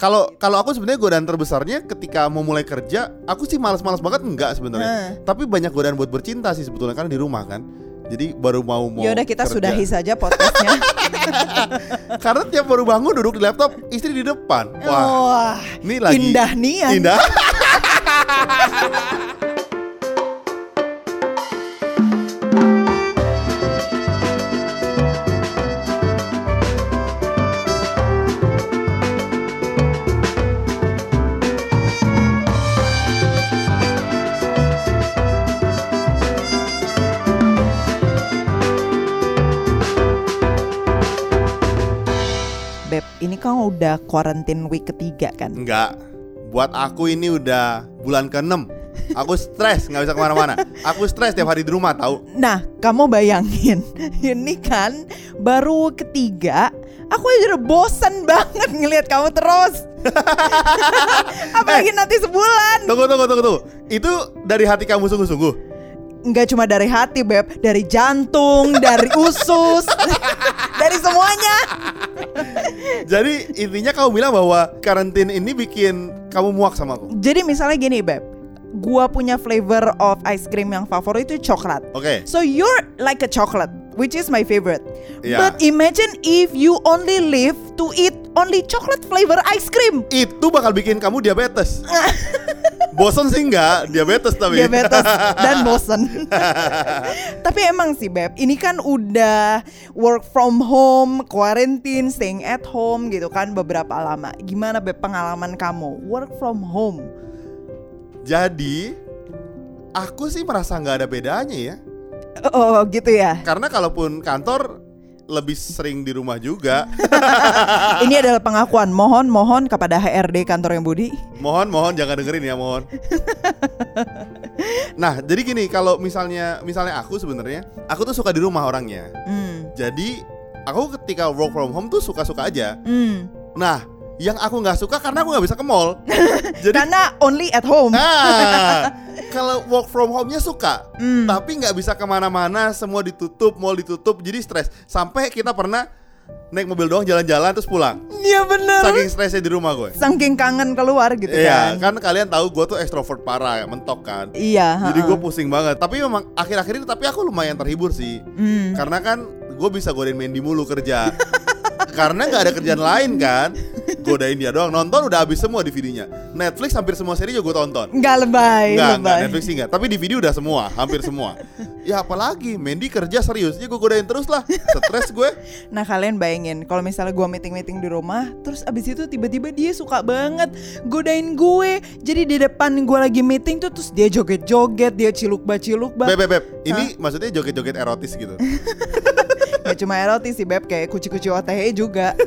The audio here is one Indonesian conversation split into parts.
Kalau kalau aku sebenarnya godaan terbesarnya ketika mau mulai kerja, aku sih malas-malas banget enggak sebenarnya. Nah. Tapi banyak godaan buat bercinta sih sebetulnya kan di rumah kan. Jadi baru mau mau Yaudah kita kerja. sudahi saja podcastnya. Karena tiap baru bangun duduk di laptop, istri di depan. Wah, Wah, ini lagi indah nian. Indah. ini kan udah quarantine week ketiga kan? Enggak. Buat aku ini udah bulan ke-6. Aku stres nggak bisa ke mana-mana. Aku stres tiap hari di rumah tahu. Nah, kamu bayangin, ini kan baru ketiga, aku aja udah bosan banget ngelihat kamu terus. Apalagi nanti sebulan. Tunggu tunggu tunggu tunggu. Itu dari hati kamu sungguh-sungguh. Nggak cuma dari hati, Beb, dari jantung, dari usus, dari semuanya. Jadi intinya kamu bilang bahwa karantin ini bikin kamu muak sama aku. Jadi misalnya gini, Beb. Gua punya flavor of ice cream yang favorit itu coklat. Oke. So you're like a chocolate, which is my favorite. Yeah. But imagine if you only live to eat only chocolate flavor ice cream. Itu bakal bikin kamu diabetes. Bosan sih enggak, diabetes tapi. Diabetes dan bosen. Tapi emang sih Beb, ini kan udah work from home, quarantine, staying at home gitu kan beberapa lama. Gimana Beb pengalaman kamu work from home? Jadi aku sih merasa nggak ada bedanya ya. Oh gitu ya. Karena kalaupun kantor lebih sering di rumah juga. Ini adalah pengakuan. Mohon mohon kepada HRD kantor yang Budi. mohon mohon jangan dengerin ya mohon. nah jadi gini kalau misalnya misalnya aku sebenarnya aku tuh suka di rumah orangnya. Hmm. Jadi aku ketika work from home tuh suka-suka aja. Hmm. Nah yang aku nggak suka karena aku nggak bisa ke mall. Jadi Karena only at home. Ah, kalau work from home-nya suka, Hmm. tapi nggak bisa ke mana-mana, semua ditutup, mall ditutup, jadi stres. Sampai kita pernah naik mobil doang jalan-jalan terus pulang. Iya bener. Saking stresnya di rumah gue. Saking kangen keluar gitu Iya, kan. kan kalian tahu gue tuh ekstrovert parah, mentok kan. Iya. Jadi gue pusing banget. Tapi memang akhir-akhir ini tapi aku lumayan terhibur sih. Hmm. Karena kan gue bisa godain Mandy mulu kerja. Karena nggak ada kerjaan lain kan. Godain dia doang. Nonton udah habis semua DVD-nya. Netflix hampir semua seri juga gue tonton. Nggak lebay, Enggak, lebay. enggak, Netflix sih enggak. Tapi di video udah semua, hampir semua. ya apalagi, Mandy kerja serius, ya gue godain terus lah. Stres gue. Nah kalian bayangin kalau misalnya gue meeting-meeting di rumah Terus abis itu tiba-tiba dia suka banget godain gue Jadi di depan gue lagi meeting tuh terus dia joget-joget Dia ciluk-baciluk Beb, bah beb, beb. Ini maksudnya joget-joget erotis gitu. Gak cuma erotis sih Beb kayak kuci-kuci OTH juga.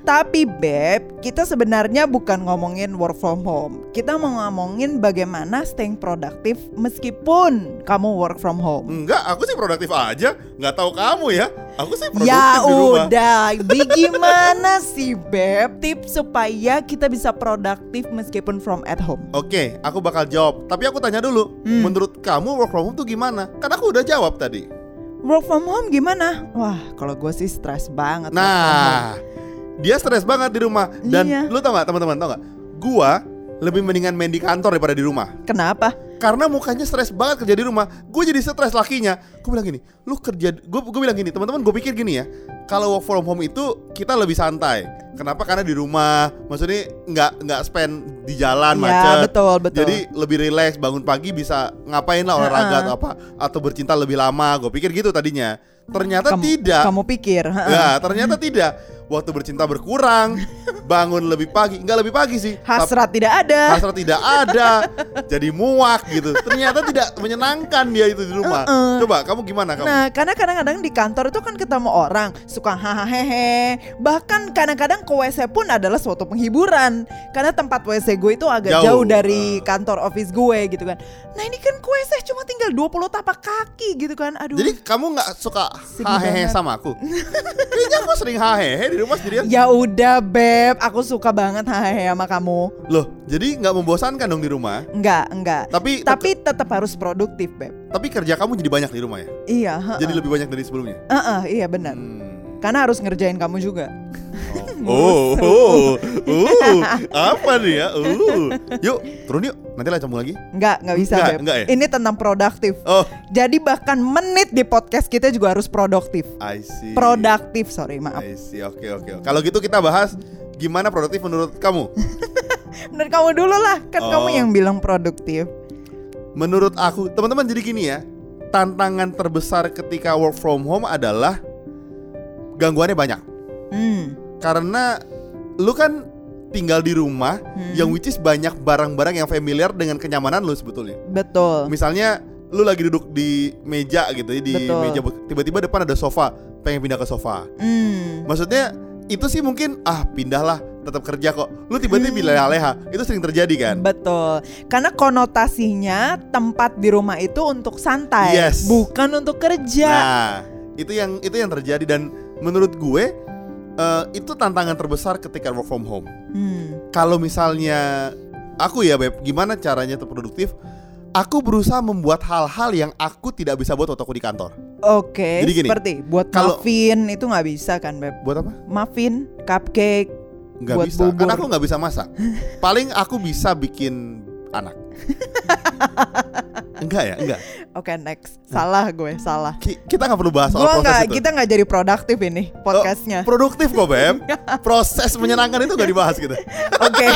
Tapi Beb, kita sebenarnya bukan ngomongin work from home Kita mau ngomongin bagaimana staying produktif meskipun kamu work from home Enggak, aku sih produktif aja. Nggak tahu kamu ya. Aku sih produktif Ya di rumah. udah, bagaimana sih Beb tips supaya kita bisa produktif meskipun from at home? Oke, aku bakal jawab. Tapi aku tanya dulu, Hmm. menurut kamu work from home tuh gimana? Kan aku udah jawab tadi. Work from home gimana? Wah, kalau gue sih stres banget. Nah, dia stres banget di rumah. Dan Iya. lu tau gak teman-teman, tau gak? Gua lebih mendingan main di kantor daripada di rumah. kenapa? Karena mukanya stres banget kerja di rumah. Gue jadi stres lakinya. Gue bilang gini Lu kerja Gue gue bilang gini Teman-teman gue pikir gini ya. Kalau work from home itu Kita lebih santai. Kenapa? Karena di rumah. Maksudnya nggak nggak spend di jalan Ya, macet. betul, betul. Jadi lebih relax Bangun pagi bisa ngapain lah olahraga Ha-ha. atau apa Atau bercinta lebih lama. Gue pikir gitu tadinya. Ternyata Kamu- tidak. Kamu pikir? Ya ternyata tidak Waktu bercinta berkurang Bangun lebih pagi Nggak lebih pagi sih Hasrat tidak ada. hasrat tidak ada jadi muak gitu ternyata tidak menyenangkan dia itu di rumah Uh-uh. coba kamu gimana kamu Nah, karena kadang-kadang di kantor itu kan ketemu orang suka hahaha Bahkan kadang-kadang ke WC pun adalah suatu penghiburan. Karena tempat WC gue itu agak Jauh. jauh, dari kantor office gue gitu kan. Nah, ini kan ke WC cuma tinggal 20 tapak kaki gitu kan. Aduh. jadi kamu nggak suka hahehe banget. sama aku kayaknya aku sering hahehe di rumah sendirian Ya udah beb, aku suka banget hahaha sama kamu. loh jadi nggak membosankan dong di rumah Enggak, enggak. tapi Tapi tetap harus produktif beb. tapi kerja kamu jadi banyak di rumah ya Iya. jadi lebih banyak dari sebelumnya Uh-uh, iya benar. Hmm. Karena harus ngerjain kamu juga. Oh. Oh, oh, uh, apa nih ya? Uh. Yuk, turun yuk. Nanti lah lagi. Enggak, enggak bisa, Enggak, enggak ya? Ini tentang produktif. Oh, Jadi bahkan menit di podcast kita juga harus produktif. I see. Produktif, sorry, maaf. I see. Oke, oke. Kalau gitu kita bahas gimana produktif menurut kamu? Menurut kamu dulu lah, kan Oh. kamu yang bilang produktif. Menurut aku, teman-teman jadi gini ya. Tantangan terbesar ketika work from home adalah gangguannya banyak. Hmm. Karena lu kan tinggal di rumah Hmm. yang which is banyak barang-barang yang familiar dengan kenyamanan lu sebetulnya. Betul. Misalnya lu lagi duduk di meja gitu ya, di Betul. meja tiba-tiba depan ada sofa, pengen pindah ke sofa. Hmm. Maksudnya itu sih mungkin ah pindahlah tetap kerja kok. Lu tiba-tiba Hmm. leha-leha. Itu sering terjadi kan? Betul. Karena konotasinya tempat di rumah itu untuk santai, Yes. bukan untuk kerja. Nah, itu yang itu yang terjadi dan menurut gue eh, itu tantangan terbesar ketika work from home. Hmm. Kalau misalnya aku ya beb, gimana caranya tetap produktif? Aku berusaha membuat hal-hal yang aku tidak bisa buat waktu aku di kantor. Oke, Jadi gini, seperti buat kalau- muffin itu nggak bisa kan, Beb? Buat apa? Muffin, cupcake. Nggak Buat bisa, bubur. karena aku nggak bisa masak. Paling aku bisa bikin anak. enggak ya, enggak. Oke, next. Salah gue, salah. Ki- kita nggak perlu bahas soal Gue proses nggak, itu. kita nggak jadi produktif ini podcastnya. Oh, produktif kok beb. Proses menyenangkan itu nggak dibahas gitu. Oke,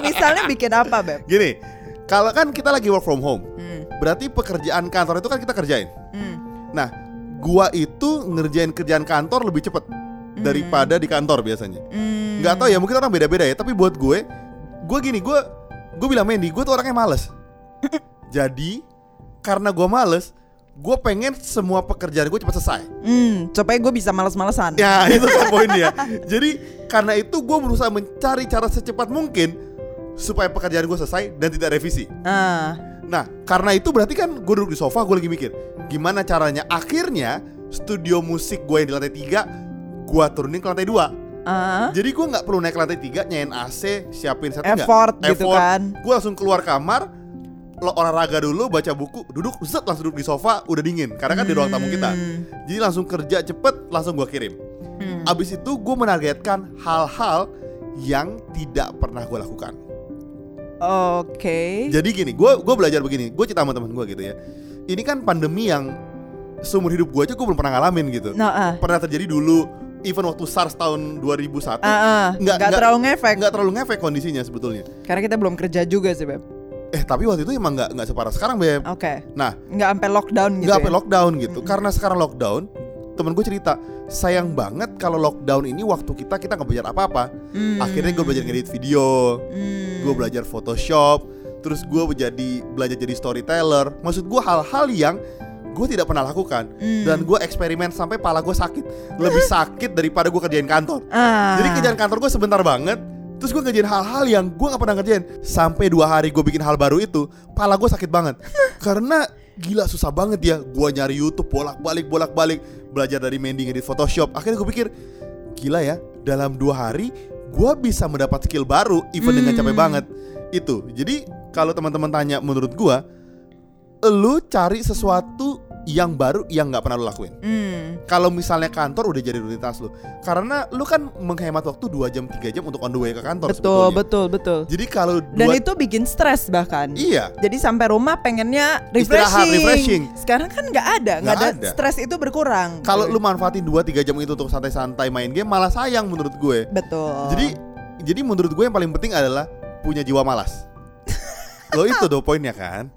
misalnya bikin apa, Beb? Gini, kalau kan kita lagi work from home, Hmm. berarti pekerjaan kantor itu kan kita kerjain. Hmm. Nah, gua itu ngerjain kerjaan kantor lebih cepet daripada di kantor biasanya. Hmm. Nggak tahu ya, mungkin orang beda-beda ya. Tapi buat gue, gue gini, gue gue bilang Mendy, gue tuh orangnya males. Jadi karena gue males, gue pengen semua pekerjaan gue cepat selesai. Hmm, supaya gue bisa males-malesan. Ya itu kan poinnya. Jadi karena itu gue berusaha mencari cara secepat mungkin supaya pekerjaan gue selesai dan tidak revisi. Ah, Nah karena itu berarti kan gue duduk di sofa gue lagi mikir gimana caranya. Akhirnya studio musik gue yang di lantai tiga gue turunin ke lantai dua. Ah. Jadi gue nggak perlu naik lantai tiga nyain AC siapin nggak. Effort gitu kan. Gue langsung keluar kamar lo olahraga dulu baca buku duduk zet langsung duduk di sofa udah dingin karena kan di ruang tamu kita Hmm. jadi langsung kerja cepet langsung gue kirim Hmm. Abis itu gue menargetkan hal-hal yang tidak pernah gue lakukan. Oke. Jadi gini, gue gue belajar begini. Gue cerita sama teman gue gitu ya. Ini kan pandemi yang seumur hidup gue aja gue belum pernah ngalamin gitu. Nah, ah. Pernah terjadi dulu, even waktu SARS tahun 2001, Ah, ah. Nggak- nggak terlalu ngefek. nggak terlalu ngefek kondisinya sebetulnya. Karena kita belum kerja juga sih, Beb. Eh tapi waktu itu emang nggak nggak separah sekarang beb. Oke. Nah Nggak sampai lockdown gitu. nggak ya? sampai lockdown gitu. Karena sekarang lockdown, temen gue cerita sayang banget kalau lockdown ini waktu kita kita nggak belajar apa-apa. Hmm. Akhirnya gue belajar ngedit video, Hmm. gue belajar Photoshop, terus gue jadi belajar jadi storyteller. Maksud gue hal-hal yang gue tidak pernah lakukan Hmm. dan gue eksperimen sampai pala gue sakit, lebih sakit daripada gue kerjain kantor. Ah. Jadi kerjaan kantor gue sebentar banget, terus gue ngerjain hal-hal yang gue nggak pernah ngerjain. Sampai dua hari gue bikin hal baru itu, pala gue sakit banget karena gila susah banget ya. Gue nyari YouTube bolak-balik bolak-balik, belajar dari Mendy ngedit Photoshop. Akhirnya gue pikir gila ya, dalam dua hari gue bisa mendapat skill baru, even dengan Hmm. capek banget. Itu. Jadi kalau teman-teman tanya menurut gue, lu cari sesuatu yang baru yang nggak pernah lu lakuin. Hmm. Kalau misalnya kantor udah jadi rutinitas lu, karena lu kan menghemat waktu 2 jam 3 jam untuk on the way ke kantor. Betul, sebetulnya. betul, betul. Jadi kalau Dan dua, itu bikin stres bahkan. iya, Jadi sampai rumah pengennya Istirahat, refreshing. refreshing. Sekarang kan nggak ada, nggak ada. ada. Stres itu berkurang. kalau lu manfaatin 2 3 jam itu untuk santai-santai main game malah sayang menurut gue. betul. Jadi jadi menurut gue yang paling penting adalah punya jiwa malas. Lo itu tuh poinnya kan?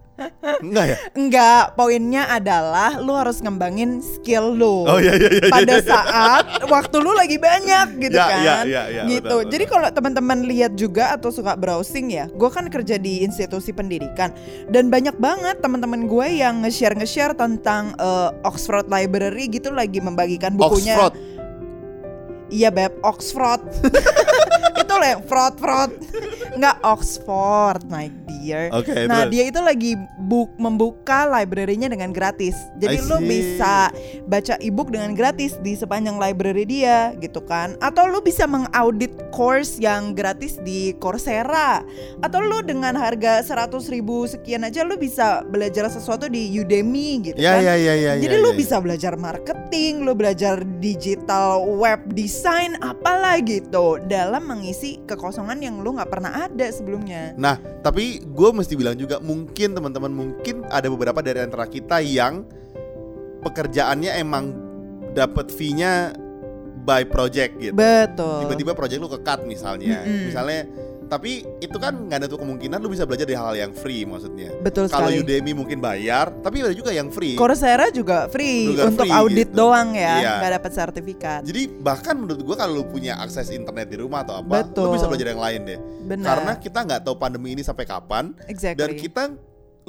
Enggak ya? enggak, poinnya adalah lu harus ngembangin skill lu. Oh iya iya iya. Pada iya. saat waktu lu lagi banyak gitu Ya, kan. ya, ya, ya, gitu. betul, betul. Jadi kalau teman-teman lihat juga atau suka browsing ya, gue kan kerja di institusi pendidikan dan banyak banget teman-teman gue yang nge-share nge-share tentang eh, Oxford Library gitu lagi membagikan bukunya. Oxford. Iya beb, Oxford. loh yang fraud fraud. Nggak Oxford, my dear. Oke, nah terus? dia itu lagi buk membuka library-nya dengan gratis. Jadi lo see. bisa baca ebook dengan gratis di sepanjang library dia, gitu kan? Atau lo bisa mengaudit course yang gratis di Coursera. Atau lo dengan harga 100.000 ribu sekian aja lo bisa belajar sesuatu di Udemy, gitu Ya kan? ya ya ya. Jadi ya, lu ya, bisa belajar marketing, lu belajar digital web design, apalah gitu dalam mengisi kekosongan yang lu nggak pernah ada sebelumnya. Nah, tapi gue mesti bilang juga mungkin teman-teman mungkin ada beberapa dari antara kita yang pekerjaannya emang dapat fee-nya by project gitu. Betul. Tiba-tiba project lu ke cut misalnya. Mm-mm. Misalnya tapi itu kan nggak ada tuh kemungkinan lu bisa belajar di hal yang free maksudnya. Betul Kalau sekali. Udemy mungkin bayar, tapi ada juga yang free. Coursera juga free Juga untuk free audit gitu. doang ya, Iya. nggak dapat sertifikat. Jadi bahkan menurut gua kalau lu punya akses internet di rumah atau apa, Betul. lu bisa belajar yang lain deh. Benar. Karena kita nggak tahu pandemi ini sampai kapan exactly. dan kita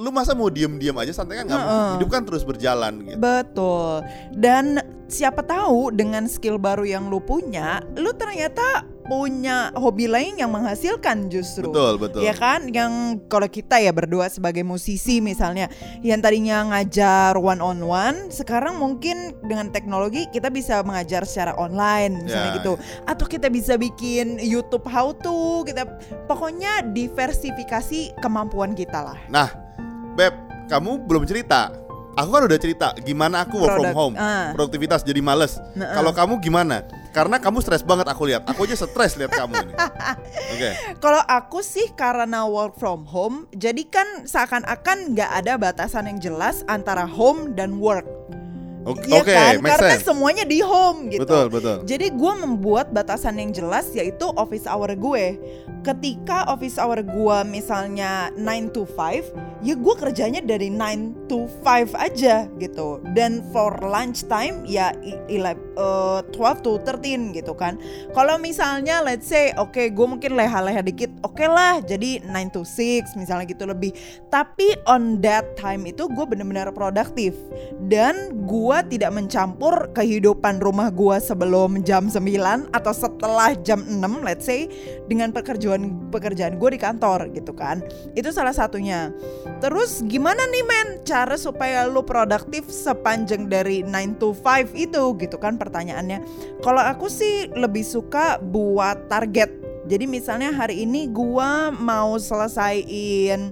lu masa mau diem-diem aja santai kan nggak. Heeh. hidup kan terus berjalan gitu. Betul. Dan siapa tahu dengan skill baru yang lu punya, lu ternyata punya hobi lain yang menghasilkan justru. Betul, betul. Ya kan, yang kalau kita ya berdua sebagai musisi misalnya, yang tadinya ngajar one on one, sekarang mungkin dengan teknologi kita bisa mengajar secara online misalnya Ya, gitu. Atau kita bisa bikin YouTube how to, kita pokoknya diversifikasi kemampuan kita lah. Nah, Beb, kamu belum cerita. Aku kan udah cerita gimana aku work from Produk- home, ah. produktivitas jadi males. Nah, Kalau kamu gimana? Karena kamu stres banget aku lihat. Aku aja stres lihat kamu ini. Oke. Kalau aku sih karena work from home, jadi kan seakan-akan nggak ada batasan yang jelas antara home dan work. Oke, Iya oke, kan? Karena sense. semuanya di home gitu. Betul, betul. Jadi gue membuat batasan yang jelas yaitu office hour gue. Ketika office hour gue misalnya 9 to 5, ya gue kerjanya dari 9 to 5 aja gitu. Dan for lunch time ya i- ile- eh, 12 to 13 gitu kan. Kalau misalnya let's say oke gue mungkin leha-leha dikit, oke lah jadi 9 to 6 misalnya gitu lebih. Tapi on that time itu gue bener-bener produktif dan gua tidak mencampur kehidupan rumah gua sebelum jam 9 atau setelah jam 6 let's say dengan pekerjaan pekerjaan gue di kantor gitu kan. Itu salah satunya. Terus gimana nih men cara supaya lu produktif sepanjang dari 9 to 5 itu gitu kan pertanyaannya. Kalau aku sih lebih suka buat target. Jadi misalnya hari ini gua mau selesaiin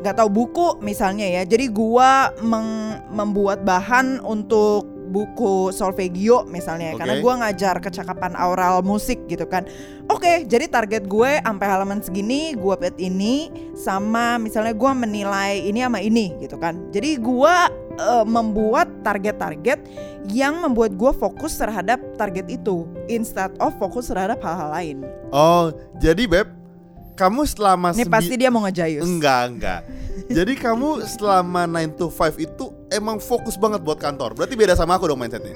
nggak tahu buku misalnya ya. Jadi gua meng- membuat bahan untuk buku solfegio misalnya Oke. karena gua ngajar kecakapan aural musik gitu kan. Oke, jadi target gue sampai halaman segini gua buat ini sama misalnya gua menilai ini sama ini gitu kan. Jadi gua eh, membuat target-target yang membuat gua fokus terhadap target itu instead of fokus terhadap hal-hal lain. Oh, jadi Beb, kamu selama Ini pasti dia mau ngejayus. Enggak, enggak. Jadi kamu selama 9 to 5 itu emang fokus banget buat kantor. Berarti beda sama aku dong mindsetnya.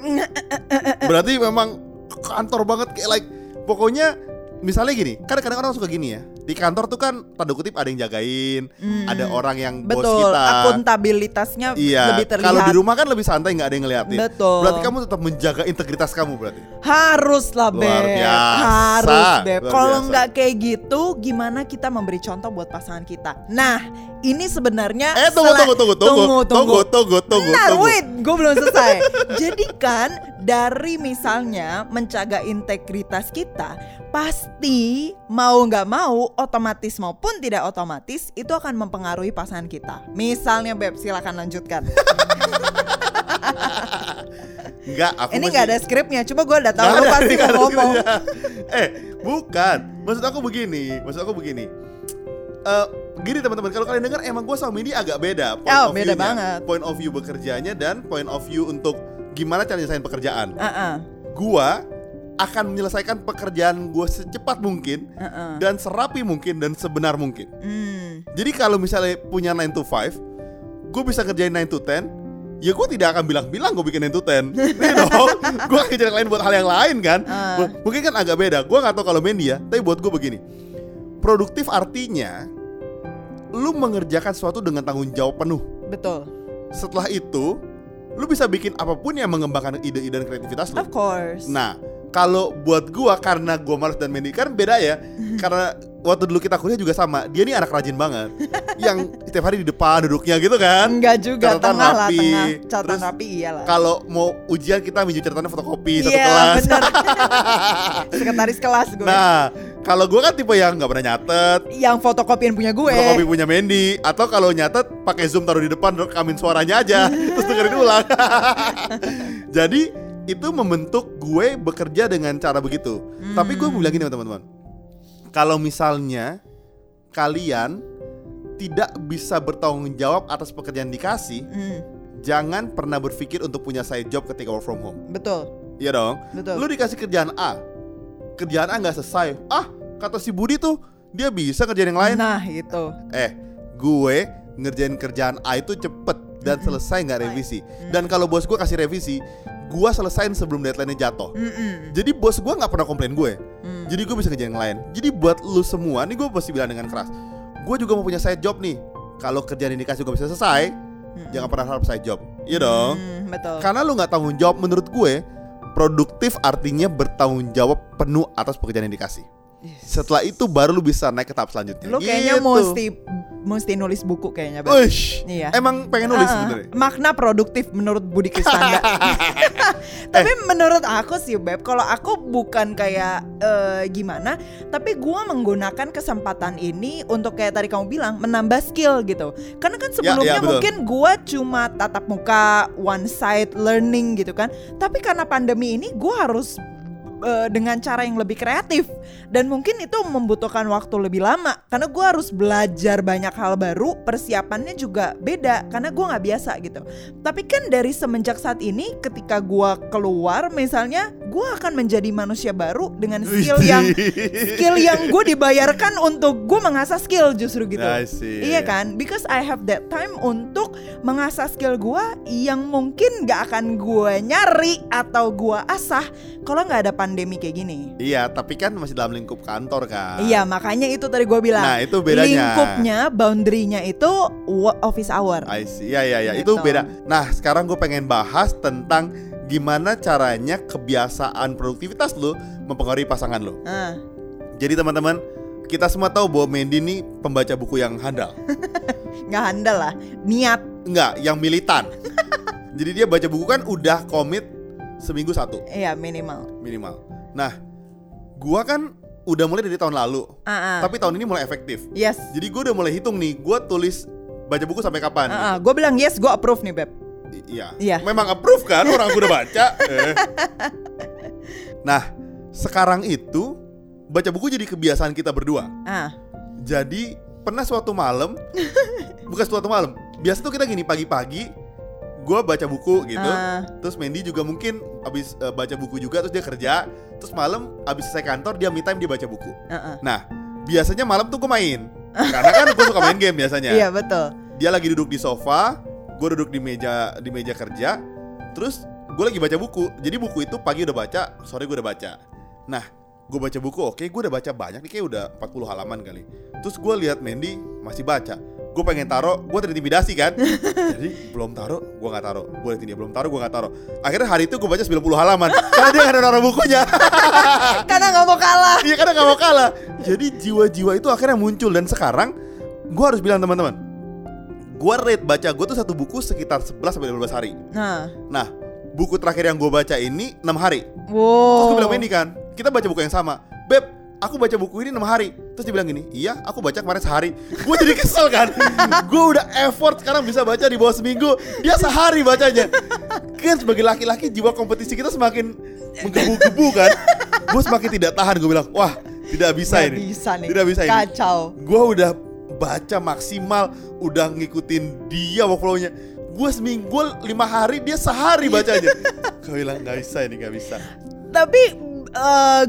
Berarti memang kantor banget kayak like pokoknya misalnya gini, kadang-kadang orang suka gini ya. Di kantor tuh kan tanda kutip ada yang jagain, Hmm. ada orang yang bos Betul, kita. akuntabilitasnya Iya, lebih terlihat. kalau di rumah kan lebih santai nggak ada yang ngeliatin. Betul. Berarti kamu tetap menjaga integritas kamu berarti. Harus lah Beb Luar biasa, Harus Beb Kalau nggak kayak gitu Gimana kita memberi contoh buat pasangan kita Nah ini sebenarnya Eh tunggu tunggu tunggu tunggu tunggu tunggu tunggu tunggu. wait, gue belum selesai. Jadi kan dari misalnya menjaga integritas kita, pasti mau nggak mau, otomatis maupun tidak otomatis itu akan mempengaruhi pasangan kita. Misalnya Beb, silakan lanjutkan. Enggak, aku Ini masih- nggak ada skripnya, cuma gue udah tahu lu pasti mau ngomong. eh, bukan. Maksud aku begini, maksud aku begini. Eh, gini teman-teman, kalau kalian dengar emang gue sama ini agak beda. Point Oh, of beda banget. Point of view bekerjanya dan point of view untuk gimana cara nyelesain pekerjaan. Uh-uh, Gua akan menyelesaikan pekerjaan gue secepat mungkin uh-uh. dan serapi mungkin dan sebenar mungkin. Hmm, Jadi kalau misalnya punya 9 to 5, gue bisa kerjain 9 to 10, ya gue tidak akan bilang-bilang gue bikin 9 to 10. Nih dong, gue akan cari lain buat hal yang lain kan. M- Mungkin kan agak beda. Gue nggak tahu kalau media, tapi buat gue begini. Produktif artinya lu mengerjakan sesuatu dengan tanggung jawab penuh. betul. Setelah itu, lu bisa bikin apa pun yang mengembangkan ide-ide dan kreativitas lu. Of course. Nah, kalau buat gua karena gua malas dan Mandy kan beda ya. karena waktu dulu kita kuliah juga sama. Dia nih anak rajin banget. yang setiap hari di depan duduknya gitu kan. Enggak juga, Catatan tengah lah, rapi. tengah. Catatan Terus rapi iyalah. Kalau mau ujian kita minjem catatannya fotokopi satu Iya, kelas. bener. Sekretaris kelas gue. Nah, kalau gua kan tipe yang nggak pernah nyatet, yang fotokopian punya gue. fotokopi punya Mandy atau kalau nyatet pakai zoom taruh di depan rekamin suaranya aja terus dengerin ulang. Jadi itu membentuk gue bekerja dengan cara begitu. Tapi gue mau bilang gini teman-teman. Kalau misalnya kalian tidak bisa bertanggung jawab atas pekerjaan dikasih, Hmm, jangan pernah berpikir untuk punya side job ketika work from home. betul, Iya dong. betul. Lu dikasih kerjaan A, kerjaan A nggak selesai. Ah, kata si Budi tuh dia bisa kerjaan yang lain. Nah, itu. Eh, gue ngerjain kerjaan A itu cepet dan selesai nggak revisi. Dan kalau bos gue kasih revisi, gue selesain sebelum deadline-nya jatuh. Jadi bos gue nggak pernah komplain gue. Hmm. Jadi gue bisa kerjain yang lain. Jadi buat lu semua, nih gue pasti bilang dengan keras. Gue juga mau punya side job nih. Kalau kerjaan yang dikasih gue bisa selesai, jangan pernah harap side job. Iya dong. Hmm, betul. Karena lu nggak tanggung jawab menurut gue, produktif artinya bertanggung jawab penuh atas pekerjaan yang dikasih. Setelah itu baru lu bisa naik ke tahap selanjutnya. Lu kayaknya Gitu. mesti mesti nulis buku kayaknya. Uish, Iya. Emang pengen nulis Ah, sebenarnya. makna produktif menurut Budi Kristanda. tapi Eh. menurut aku sih Beb, kalau aku bukan kayak eh, gimana, tapi gua menggunakan kesempatan ini untuk kayak tadi kamu bilang menambah skill gitu. Karena kan sebelumnya ya, betul. mungkin gua cuma tatap muka one side learning gitu kan. Tapi karena pandemi ini gua harus eh, dengan cara yang lebih kreatif. Dan mungkin itu membutuhkan waktu lebih lama. Karena gue harus belajar banyak hal baru persiapannya juga beda. Karena gue nggak biasa gitu. Tapi kan dari semenjak saat ini ketika gue keluar misalnya gue akan menjadi manusia baru dengan skill yang skill yang gue dibayarkan untuk gue mengasah skill justru gitu. Iya kan? Because I have that time untuk mengasah skill gue yang mungkin gak akan gue nyari atau gue asah kalau nggak ada pandemi kayak gini Iya, tapi kan masih dalam lingkup kantor kan. Iya makanya itu tadi gue bilang Nah, itu bedanya. Lingkupnya, boundary-nya itu office hour I see. Iya, iya, iya. Itu Gitu. beda. Nah, sekarang gue pengen bahas tentang gimana caranya kebiasaan produktivitas lu mempengaruhi pasangan lu. Ah, Jadi teman-teman, kita semua tahu bahwa Mandy ini pembaca buku yang handal. nggak handal lah Niat Enggak, yang militan. Jadi dia baca buku kan udah komit seminggu satu Iya minimal minimal. Nah, gua kan udah mulai dari tahun lalu, ah, ah. tapi tahun ini mulai efektif. Yes Jadi gua udah mulai hitung nih, gua tulis baca buku sampai kapan? ah, ah. Gue bilang yes gue approve nih Beb Iya. Iya. Memang approve kan orang gua udah baca. Eh. Nah, sekarang itu baca buku jadi kebiasaan kita berdua. ah. Jadi pernah suatu malam, bukan suatu malam. Biasa tuh kita gini pagi-pagi, gua baca buku gitu. Ah. Terus Mandy juga mungkin abis eh, baca buku juga, terus dia kerja. Terus malam abis selesai kantor dia me time dia baca buku. ah, ah. Nah, biasanya malam tuh gue main. Karena kan gue suka main game biasanya. Iya betul Dia lagi duduk di sofa, gue duduk di meja di meja kerja. Terus gue lagi baca buku. Jadi buku itu pagi udah baca, sore gue udah baca. Nah, gue baca buku, oke, gue udah baca banyak nih, kayak udah 40 halaman kali. Terus gue lihat Mandy masih baca. Gue pengen taruh, gue terintimidasi kan. Jadi belum taruh, gue nggak taruh. Gue liatin dia belum taruh, gue nggak taruh. Akhirnya hari itu gue baca 90 halaman. Karena dia nggak ada naruh bukunya. Karena nggak mau kalah Iya karena gak mau kalah Jadi jiwa-jiwa itu akhirnya muncul Dan sekarang Gue harus bilang teman-teman Gue rate baca gue tuh satu buku sekitar 11 sampai 12 hari Nah Nah buku terakhir yang gue baca ini 6 hari Terus Wow gue bilang ini kan Kita baca buku yang sama Beb aku baca buku ini 6 hari Terus dia bilang gini Iya aku baca kemarin sehari. Gue jadi kesel kan? Gue udah effort sekarang bisa baca di bawah seminggu. Dia sehari bacanya. Kan sebagai laki-laki jiwa kompetisi kita semakin menggebu-gebu kan? Gue semakin tidak tahan Gue bilang wah tidak bisa Nggak ini. bisa nih. Tidak bisa ini. Kacau. Gue udah baca maksimal Udah ngikutin dia workflow-nya. Gue seminggu, lima hari, dia sehari bacanya. Gue bilang gak bisa ini gak bisa. Tapi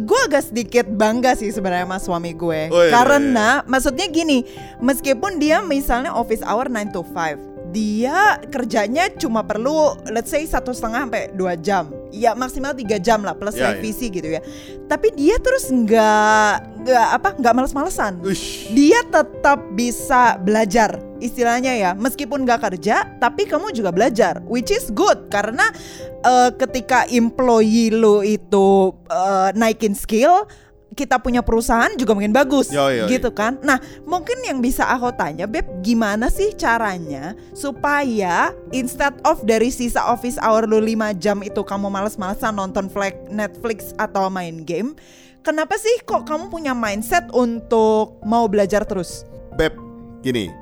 gue agak sedikit bangga sih sebenarnya sama suami gue. Oh, iya, karena maksudnya gini meskipun dia misalnya office hour 9 to 5 dia kerjanya cuma perlu let's say satu setengah sampai dua jam ya maksimal tiga jam lah plus Ya, ya. revisi gitu ya. Tapi dia terus nggak nggak apa nggak males-malesan. Ush. Dia tetap bisa belajar istilahnya ya meskipun nggak kerja tapi kamu juga belajar which is good karena eh, ketika employee lo itu eh, naikin skill kita punya perusahaan juga makin bagus Yoi, yoi. gitu kan nah mungkin yang bisa aku tanya beb gimana sih caranya supaya instead of dari sisa office hour lu 5 jam itu kamu males-malesan nonton Netflix atau main game kenapa sih kok kamu punya mindset untuk mau belajar terus Beb, gini.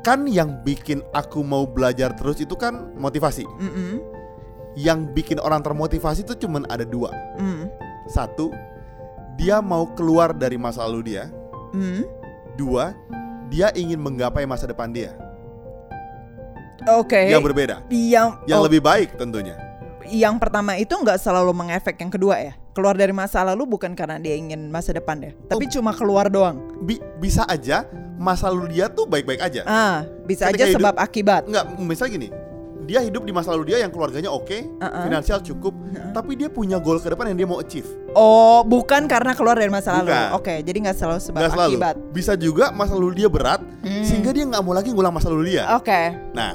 Kan yang bikin aku mau belajar terus itu kan motivasi. Mm-mm. Yang bikin orang termotivasi itu cuman ada dua. Mm. Satu, dia mau keluar dari masa lalu dia. Mm. Dua, dia ingin menggapai masa depan dia. Oke. Yang berbeda. Yang Yang oh, lebih baik tentunya. yang pertama itu nggak selalu mengefek yang kedua ya. Keluar dari masa lalu bukan karena dia ingin masa depan ya, tapi Oh. cuma keluar doang. Bi- bisa aja masa lalu dia tuh baik-baik aja. Ah, bisa Ketika aja hidup- sebab akibat. Enggak, misalnya gini. Dia hidup di masa lalu dia yang keluarganya oke, Uh-uh. finansial cukup, tapi dia punya goal ke depan yang dia mau achieve. Oh, bukan karena keluar dari masa lalu. Oke, jadi nggak selalu sebab Nggak selalu. akibat. Bisa juga masa lalu dia berat, Hmm. sehingga dia nggak mau lagi ngulang masa lalu dia. Oke. Nah,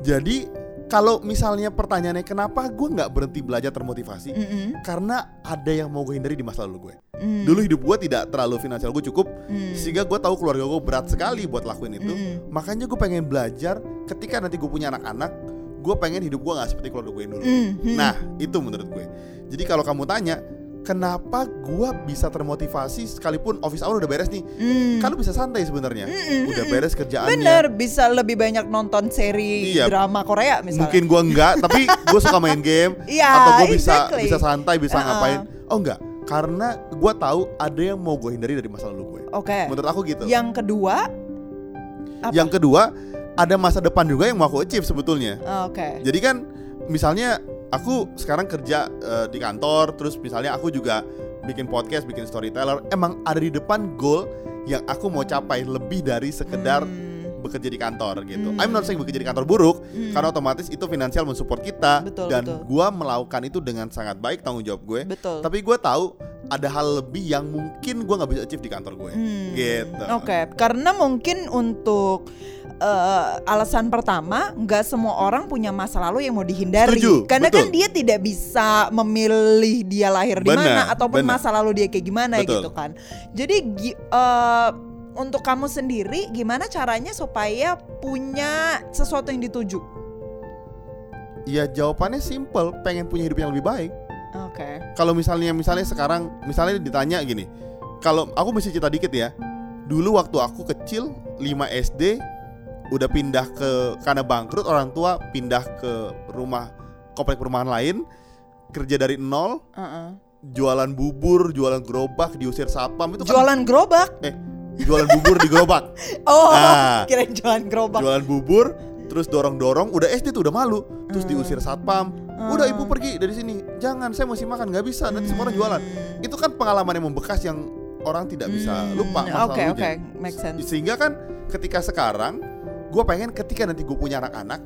jadi kalau misalnya pertanyaannya kenapa gue nggak berhenti belajar termotivasi? Mm-mm. Karena ada yang mau gue hindari di masa lalu gue. Mm. Dulu hidup gue tidak terlalu finansial gue cukup, Mm. sehingga gue tahu keluarga gue berat sekali buat lakuin itu. Mm. Makanya gue pengen belajar ketika nanti gue punya anak-anak, gue pengen hidup gue nggak seperti keluarga gue yang dulu. Mm. Mm. Nah, itu menurut gue. Jadi kalau kamu tanya, kenapa gue bisa termotivasi sekalipun office hour udah beres nih? Mm. Kan lu bisa santai sebenarnya. Mm-mm, Udah mm-mm. beres kerjaannya. Bener, bisa lebih banyak nonton seri Iya. drama Korea misalnya. Mungkin gua enggak, tapi gue suka main game Iya, atau gue bisa exactly. bisa santai, bisa Uh-uh. ngapain. Oh enggak, karena gua tahu ada yang mau gue hindari dari masa lalu gue. Oke. Menurut aku gitu. Yang kedua, apa? Yang kedua, ada masa depan juga yang mau aku achieve sebetulnya. Oke. Jadi kan misalnya aku sekarang kerja eh, di kantor, terus misalnya aku juga bikin podcast, bikin storyteller, emang ada di depan goal yang aku mau capai lebih dari sekedar Hmm. bekerja di kantor gitu. Hmm. I'm not saying bekerja di kantor buruk, Hmm. karena otomatis itu finansial mensupport kita Betul, dan betul. gua melakukan itu dengan sangat baik tanggung jawab gue. Betul. Tapi gue tahu ada hal lebih yang mungkin gua nggak bisa achieve di kantor gue. Hmm, Gitu. Oke, karena mungkin untuk eh, alasan pertama, nggak semua orang punya masa lalu yang mau dihindari. Setuju, karena kan betul. dia tidak bisa memilih dia lahir di mana ataupun benar. masa lalu dia kayak gimana Betul. gitu kan. Jadi eh, untuk kamu sendiri, gimana caranya supaya punya sesuatu yang dituju? Ya jawabannya simple, pengen punya hidup yang lebih baik. Oke. Kalau misalnya misalnya sekarang misalnya ditanya gini. Kalau aku mesti cerita dikit ya. Dulu waktu aku kecil 5 SD udah pindah ke karena bangkrut orang tua pindah ke rumah komplek perumahan lain kerja dari nol Uh-uh. jualan bubur jualan gerobak diusir satpam itu kan Jualan gerobak? eh jualan bubur di gerobak Oh, Ah. kirain jualan gerobak. jualan bubur terus dorong dorong udah SD tuh udah malu terus Hmm. diusir satpam udah ibu pergi dari sini jangan saya masih makan nggak bisa nanti semua orang jualan itu kan pengalaman yang membekas yang orang tidak bisa Hmm, lupa masa Oke, lalunya. oke, make sense. sehingga kan ketika sekarang gue pengen ketika nanti gue punya anak-anak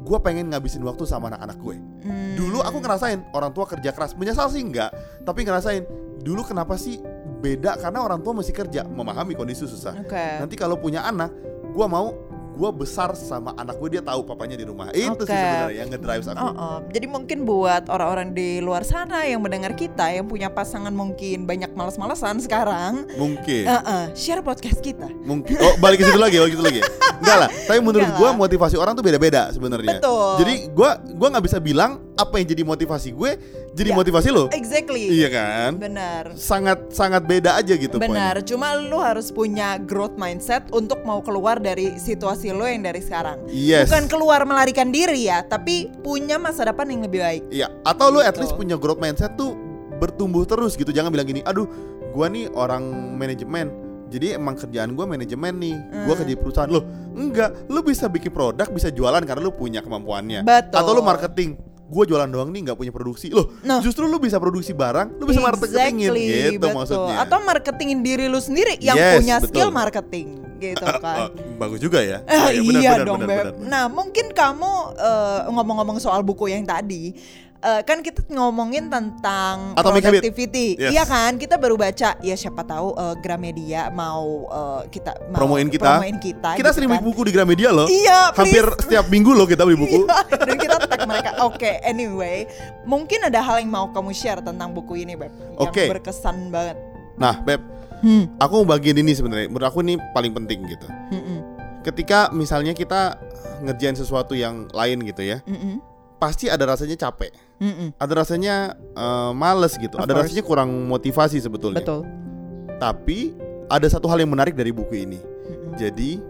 gue pengen ngabisin waktu sama anak-anak gue Hmm. dulu aku ngerasain orang tua kerja keras menyesal sih enggak tapi ngerasain dulu kenapa sih beda karena orang tua masih kerja memahami kondisi susah Oke. nanti kalau punya anak gue mau gue besar sama anak gue dia tahu papanya di rumah. Itu sih sebenarnya yang ngedrive aku. Oh, oh. Jadi mungkin buat orang-orang di luar sana yang mendengar kita yang punya pasangan mungkin banyak males-malesan sekarang, mungkin. Eh, eh, share podcast kita. mungkin. Oh balik ke situ lagi balik ke situ lagi. Enggak lah. Tapi menurut gue motivasi orang tuh beda-beda sebenarnya. Jadi gue gua nggak bisa bilang apa yang jadi motivasi gue jadi Ya. motivasi lo Exactly. iya kan Benar. sangat sangat beda aja gitu Benar, cuma lu harus punya growth mindset untuk mau keluar dari situasi lo yang dari sekarang. Yes. Bukan keluar melarikan diri ya, tapi punya masa depan yang lebih baik. Iya, atau lu at Gitu. least punya growth mindset tuh bertumbuh terus gitu. Jangan bilang gini, aduh, gua nih orang manajemen. Jadi emang kerjaan gua manajemen nih. Gua Hmm. kerja di perusahaan lo. Enggak, lu bisa bikin produk, bisa jualan karena lu punya kemampuannya. Betul. Atau lu marketing. Gua jualan doang nih nggak punya produksi. Loh, Nah. justru lu bisa produksi barang, lu bisa marketingin gitu betul. maksudnya. Atau marketingin diri lu sendiri yang Yes, punya skill betul. marketing gitu kan. Bagus juga ya. Eh, Iya, benar, iya benar, dong benar, Beb. benar, benar. Nah mungkin kamu eh, ngomong-ngomong soal buku yang tadi eh, kan kita ngomongin tentang Atomic Habit. productivity, Yes. iya kan? Kita baru baca, ya siapa tahu eh, Gramedia mau eh, kita mau Promoin kita. promoin kita, Kita gitu sering kan. beli buku di Gramedia loh. Iya, Hampir please. setiap minggu loh kita beli buku. Iya, dan kita tag mereka. Oke, anyway, mungkin ada hal yang mau kamu share tentang buku ini, Beb. Yang Oke. berkesan banget. Nah, Beb, Hmm. aku mau bagian ini sebenarnya. Menurut aku ini paling penting gitu. Mm-mm. Ketika misalnya kita ngerjain sesuatu yang lain gitu ya, Mm-mm. Pasti ada rasanya capek. Mm-mm. Ada rasanya eh, males gitu. Of ada course. rasanya kurang motivasi sebetulnya. Betul. Tapi ada satu hal yang menarik dari buku ini. Mm-mm. Jadi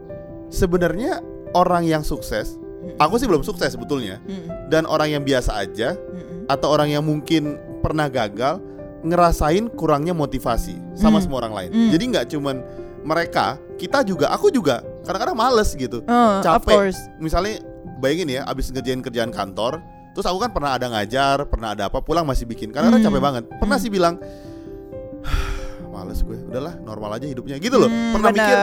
sebenarnya orang yang sukses, aku sih belum sukses sebetulnya. Mm-mm. Dan orang yang biasa aja Mm-mm. atau orang yang mungkin pernah gagal ngerasain kurangnya motivasi sama Hmm. semua orang lain. Hmm. Jadi nggak cuman mereka, kita juga, aku juga kadang-kadang males gitu. Uh, Capek. Misalnya bayangin ya, abis ngerjain kerjaan kantor, terus aku kan pernah ada ngajar, pernah ada apa, pulang masih bikin. Kadang-kadang Hmm. capek banget. Pernah Hmm. sih bilang, males gue, udahlah normal aja hidupnya gitu loh. Hmm, pernah mikir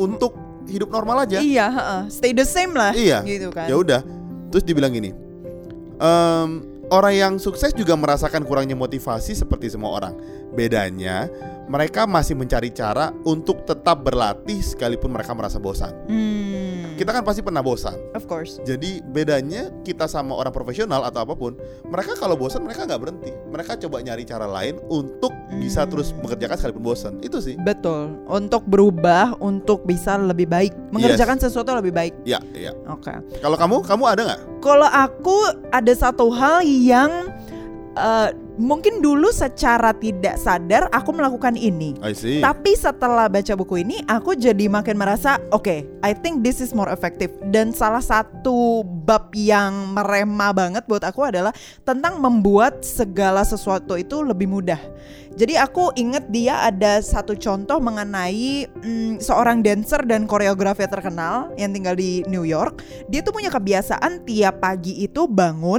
untuk hidup normal aja. Iya, heeh. stay the same lah. Iya. Gitu kan. Ya udah. Terus dibilang gini. "Em, orang yang sukses juga merasakan kurangnya motivasi seperti semua orang. Bedanya, mereka masih mencari cara untuk tetap berlatih sekalipun mereka merasa bosan. Hmm. Kita kan pasti pernah bosan. Of course. Jadi bedanya kita sama orang profesional atau apa pun, mereka kalau bosan mereka nggak berhenti. Mereka coba nyari cara lain untuk bisa Hmm. terus mengerjakan sekalipun bosan. Itu sih. Betul. Untuk berubah, untuk bisa lebih baik, mengerjakan sesuatu lebih baik. Ya, ya. Oke. Kalau kamu, kamu ada nggak? Kalau aku ada satu hal yang eh, mungkin dulu secara tidak sadar aku melakukan ini. I see. Tapi setelah baca buku ini, aku jadi makin merasa, oke, I think this is more effective. Dan salah satu bab yang merema banget buat aku adalah tentang membuat segala sesuatu itu lebih mudah. Jadi aku inget dia ada satu contoh mengenai mm, seorang dancer dan koreografer terkenal yang tinggal di New York. Dia tuh punya kebiasaan tiap pagi itu bangun,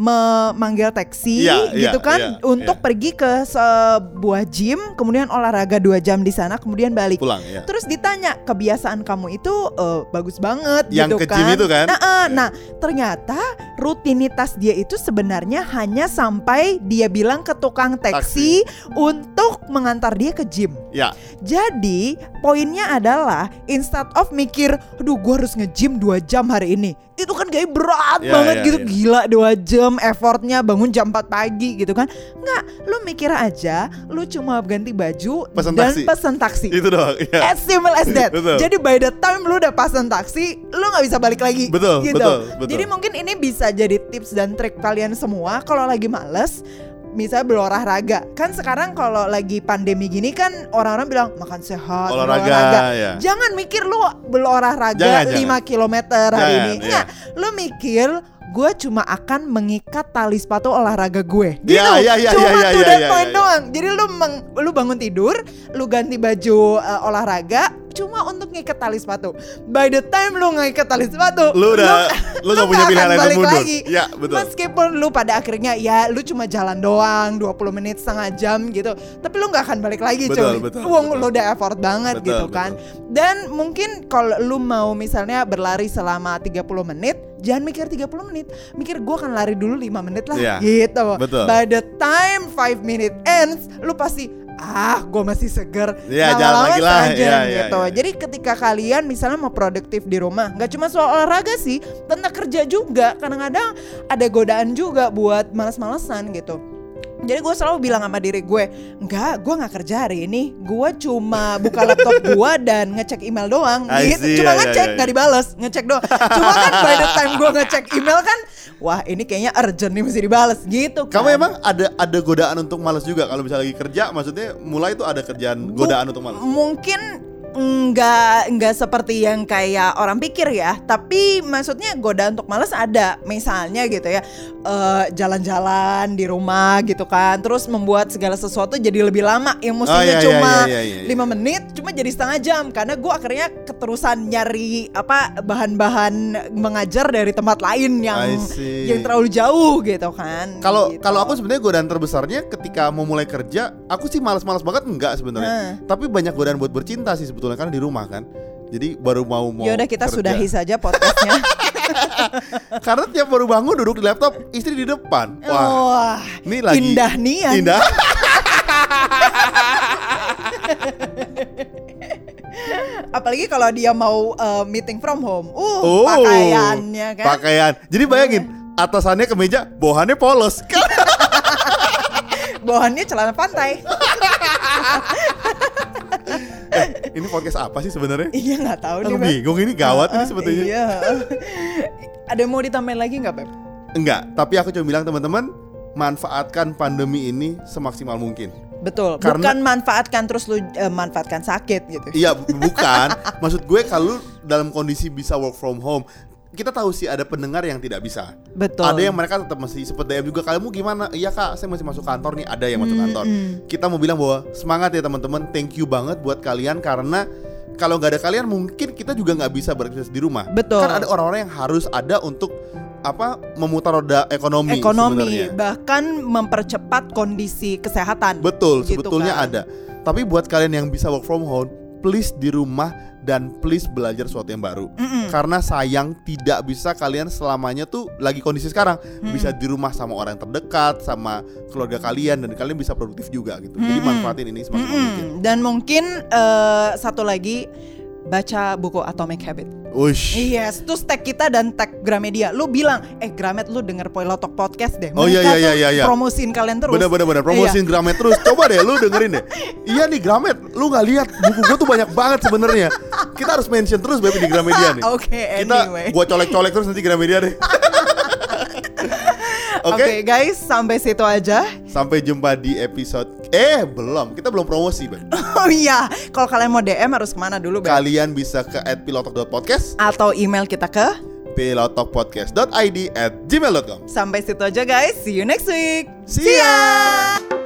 memanggil taksi Iya, iya, gitu kan iya, untuk iya. pergi ke sebuah gym, kemudian olahraga dua jam di sana, kemudian balik. Pulang ya. Terus ditanya kebiasaan kamu itu eh, bagus banget Yang gitu ke kan? gym itu kan? Nah, eh, Iya. nah ternyata rutinitas dia itu sebenarnya hanya sampai dia bilang ke tukang taksi, untuk mengantar dia ke gym. Ya. Jadi poinnya adalah instead of mikir, aduh gue harus nge-gym 2 jam hari ini. Itu kan kayak berat Ya, banget ya, gitu, ya. gila 2 jam effortnya bangun jam 4 pagi gitu kan. Nggak, lu mikir aja, lu cuma ganti baju Pesen dan taksi. pesen taksi. Itu doang. Ya. As simple as that. Betul. Jadi by the time lu udah pasen taksi, lu nggak bisa balik lagi. Betul, gitu. betul, betul. Jadi mungkin ini bisa jadi tips dan trik kalian semua kalau lagi males. Misalnya berolahraga Kan sekarang kalau lagi pandemi gini kan Orang-orang bilang makan sehat Olahraga, ya. Jangan mikir lu berolahraga Jangan, 5 jangan. km hari Jangan, ini. Enggak, lu mikir gue cuma akan mengikat tali sepatu olahraga gue gitu Ya, ya, ya, cuma ya, ya, to ya, that ya, point ya. doang jadi lu meng- lu bangun tidur lu ganti baju uh, olahraga cuma untuk ngikat tali sepatu by the time lu ngikat tali sepatu Lu udah lu nggak punya nggak pilihan lain balik mundur. lagi. Ya, betul. Meskipun lu pada akhirnya ya lu cuma jalan doang 20 menit setengah jam gitu. Tapi lu nggak akan balik lagi Betul, cuy. betul, Wong betul. lu udah effort banget Betul, gitu kan. Dan mungkin kalau lu mau misalnya berlari selama 30 menit, jangan mikir 30 menit. Mikir gua akan lari dulu 5 menit lah Iya, gitu. betul. By the time 5 minute ends, lu pasti ah gue masih seger lagi lah. saja Iya, iya, gitu iya. jadi ketika kalian misalnya mau produktif di rumah nggak cuma soal olahraga sih tentang kerja juga kadang-kadang ada godaan juga buat malas-malesan gitu jadi gue selalu bilang sama diri gue Enggak, gue gak kerja hari ini. Gue cuma buka laptop gue dan ngecek email doang. Gitu. see, Cuma ya, ya, ngecek, ya, gak dibales Ngecek doang. Cuma kan by the time gue ngecek email kan Wah ini kayaknya urgent nih mesti dibales. Gitu kan. Kamu emang ada ada godaan untuk malas juga? Kalau misalnya lagi kerja, maksudnya mulai tuh ada kerjaan godaan untuk malas. Mungkin nggak nggak seperti yang kayak orang pikir ya. Tapi maksudnya godaan untuk males ada misalnya gitu ya. Eh, jalan-jalan di rumah gitu kan. Terus membuat segala sesuatu jadi lebih lama. Yang mestinya iya, iya, cuma iya, iya, iya. lima menit cuma jadi setengah jam. Karena gue akhirnya keterusan nyari apa bahan-bahan mengajar dari tempat lain yang yang terlalu jauh gitu kan. Kalau Gitu. kalau aku sebenarnya godaan terbesarnya ketika mau mulai kerja, aku sih malas-malas banget. Enggak sebenarnya. Tapi banyak godaan buat bercinta sih sebetulnya kan di rumah kan. Jadi baru mau mau Yaudah kita kerja. sudahi saja podcastnya Karena tiap baru bangun duduk di laptop, istri di depan. Wah, Wah, ini lagi indah nian. Indah. Apalagi kalau dia mau uh, meeting from home. Uh, Oh, pakaiannya kan. Pakaian. Jadi bayangin, atasannya kemeja, bawahannya polos. Bawahannya celana pantai. Ini podcast apa sih sebenarnya? iya nggak tahu nih, Aku bingung ini gawat ini Uh, sebetulnya. Iya. Ada yang mau ditambahin lagi nggak, Beb? Enggak, tapi aku cuma bilang teman-teman, manfaatkan pandemi ini semaksimal mungkin. Betul. Karena- Bukan manfaatkan terus lu eh, manfaatkan sakit gitu. Iya, bu- bukan. Maksud gue kalau dalam kondisi bisa work from home, kita tahu sih ada pendengar yang tidak bisa. Betul. Ada yang mereka tetap masih seperti DM juga. Kamu gimana? Iya kak, saya masih masuk kantor nih. Ada yang masuk Hmm, kantor. Kita mau bilang bahwa semangat ya teman-teman. Thank you banget buat kalian karena kalau nggak ada kalian mungkin kita juga nggak bisa beraktivitas di rumah. Betul. Kan ada orang-orang yang harus ada untuk apa memutar roda ekonomi, ekonomi sebenarnya. bahkan mempercepat kondisi kesehatan. Betul, Gitu sebetulnya kan. ada. Tapi buat kalian yang bisa work from home, please di rumah dan please belajar sesuatu yang baru. Karena sayang tidak bisa kalian selamanya tuh lagi kondisi sekarang bisa di rumah sama orang yang terdekat, sama keluarga kalian dan kalian bisa produktif juga gitu. Jadi manfaatin ini semaksimal Mm-mm. mungkin. Dan mungkin eh, satu lagi baca buku Atomic Habit. Ush. Yes, terus tag kita dan tag Gramedia. Lu bilang, eh Gramet lu denger Poilotok Podcast deh. Oh, iya, iya, iya, iya, iya. Promosiin kalian terus. Bener bener bener Iya. promosiin Gramet terus. Coba deh lu dengerin deh. Iya nih Gramet, lu nggak lihat buku gua tuh banyak banget sebenarnya. Kita harus mention terus baby di Gramedia nih. Oke, Kita anyway. gua colek-colek terus nanti Gramedia deh. Oke Oke. guys, sampai situ aja. Sampai jumpa di episode Eh belum Kita belum promosi Beb. Oh iya, kalau kalian mau DM harus ke mana dulu, Beb? Kalian bisa ke at pilotok.podcast Atau email kita ke pilotokpodcast.id at gmail.com Sampai situ aja guys. See you next week. See ya!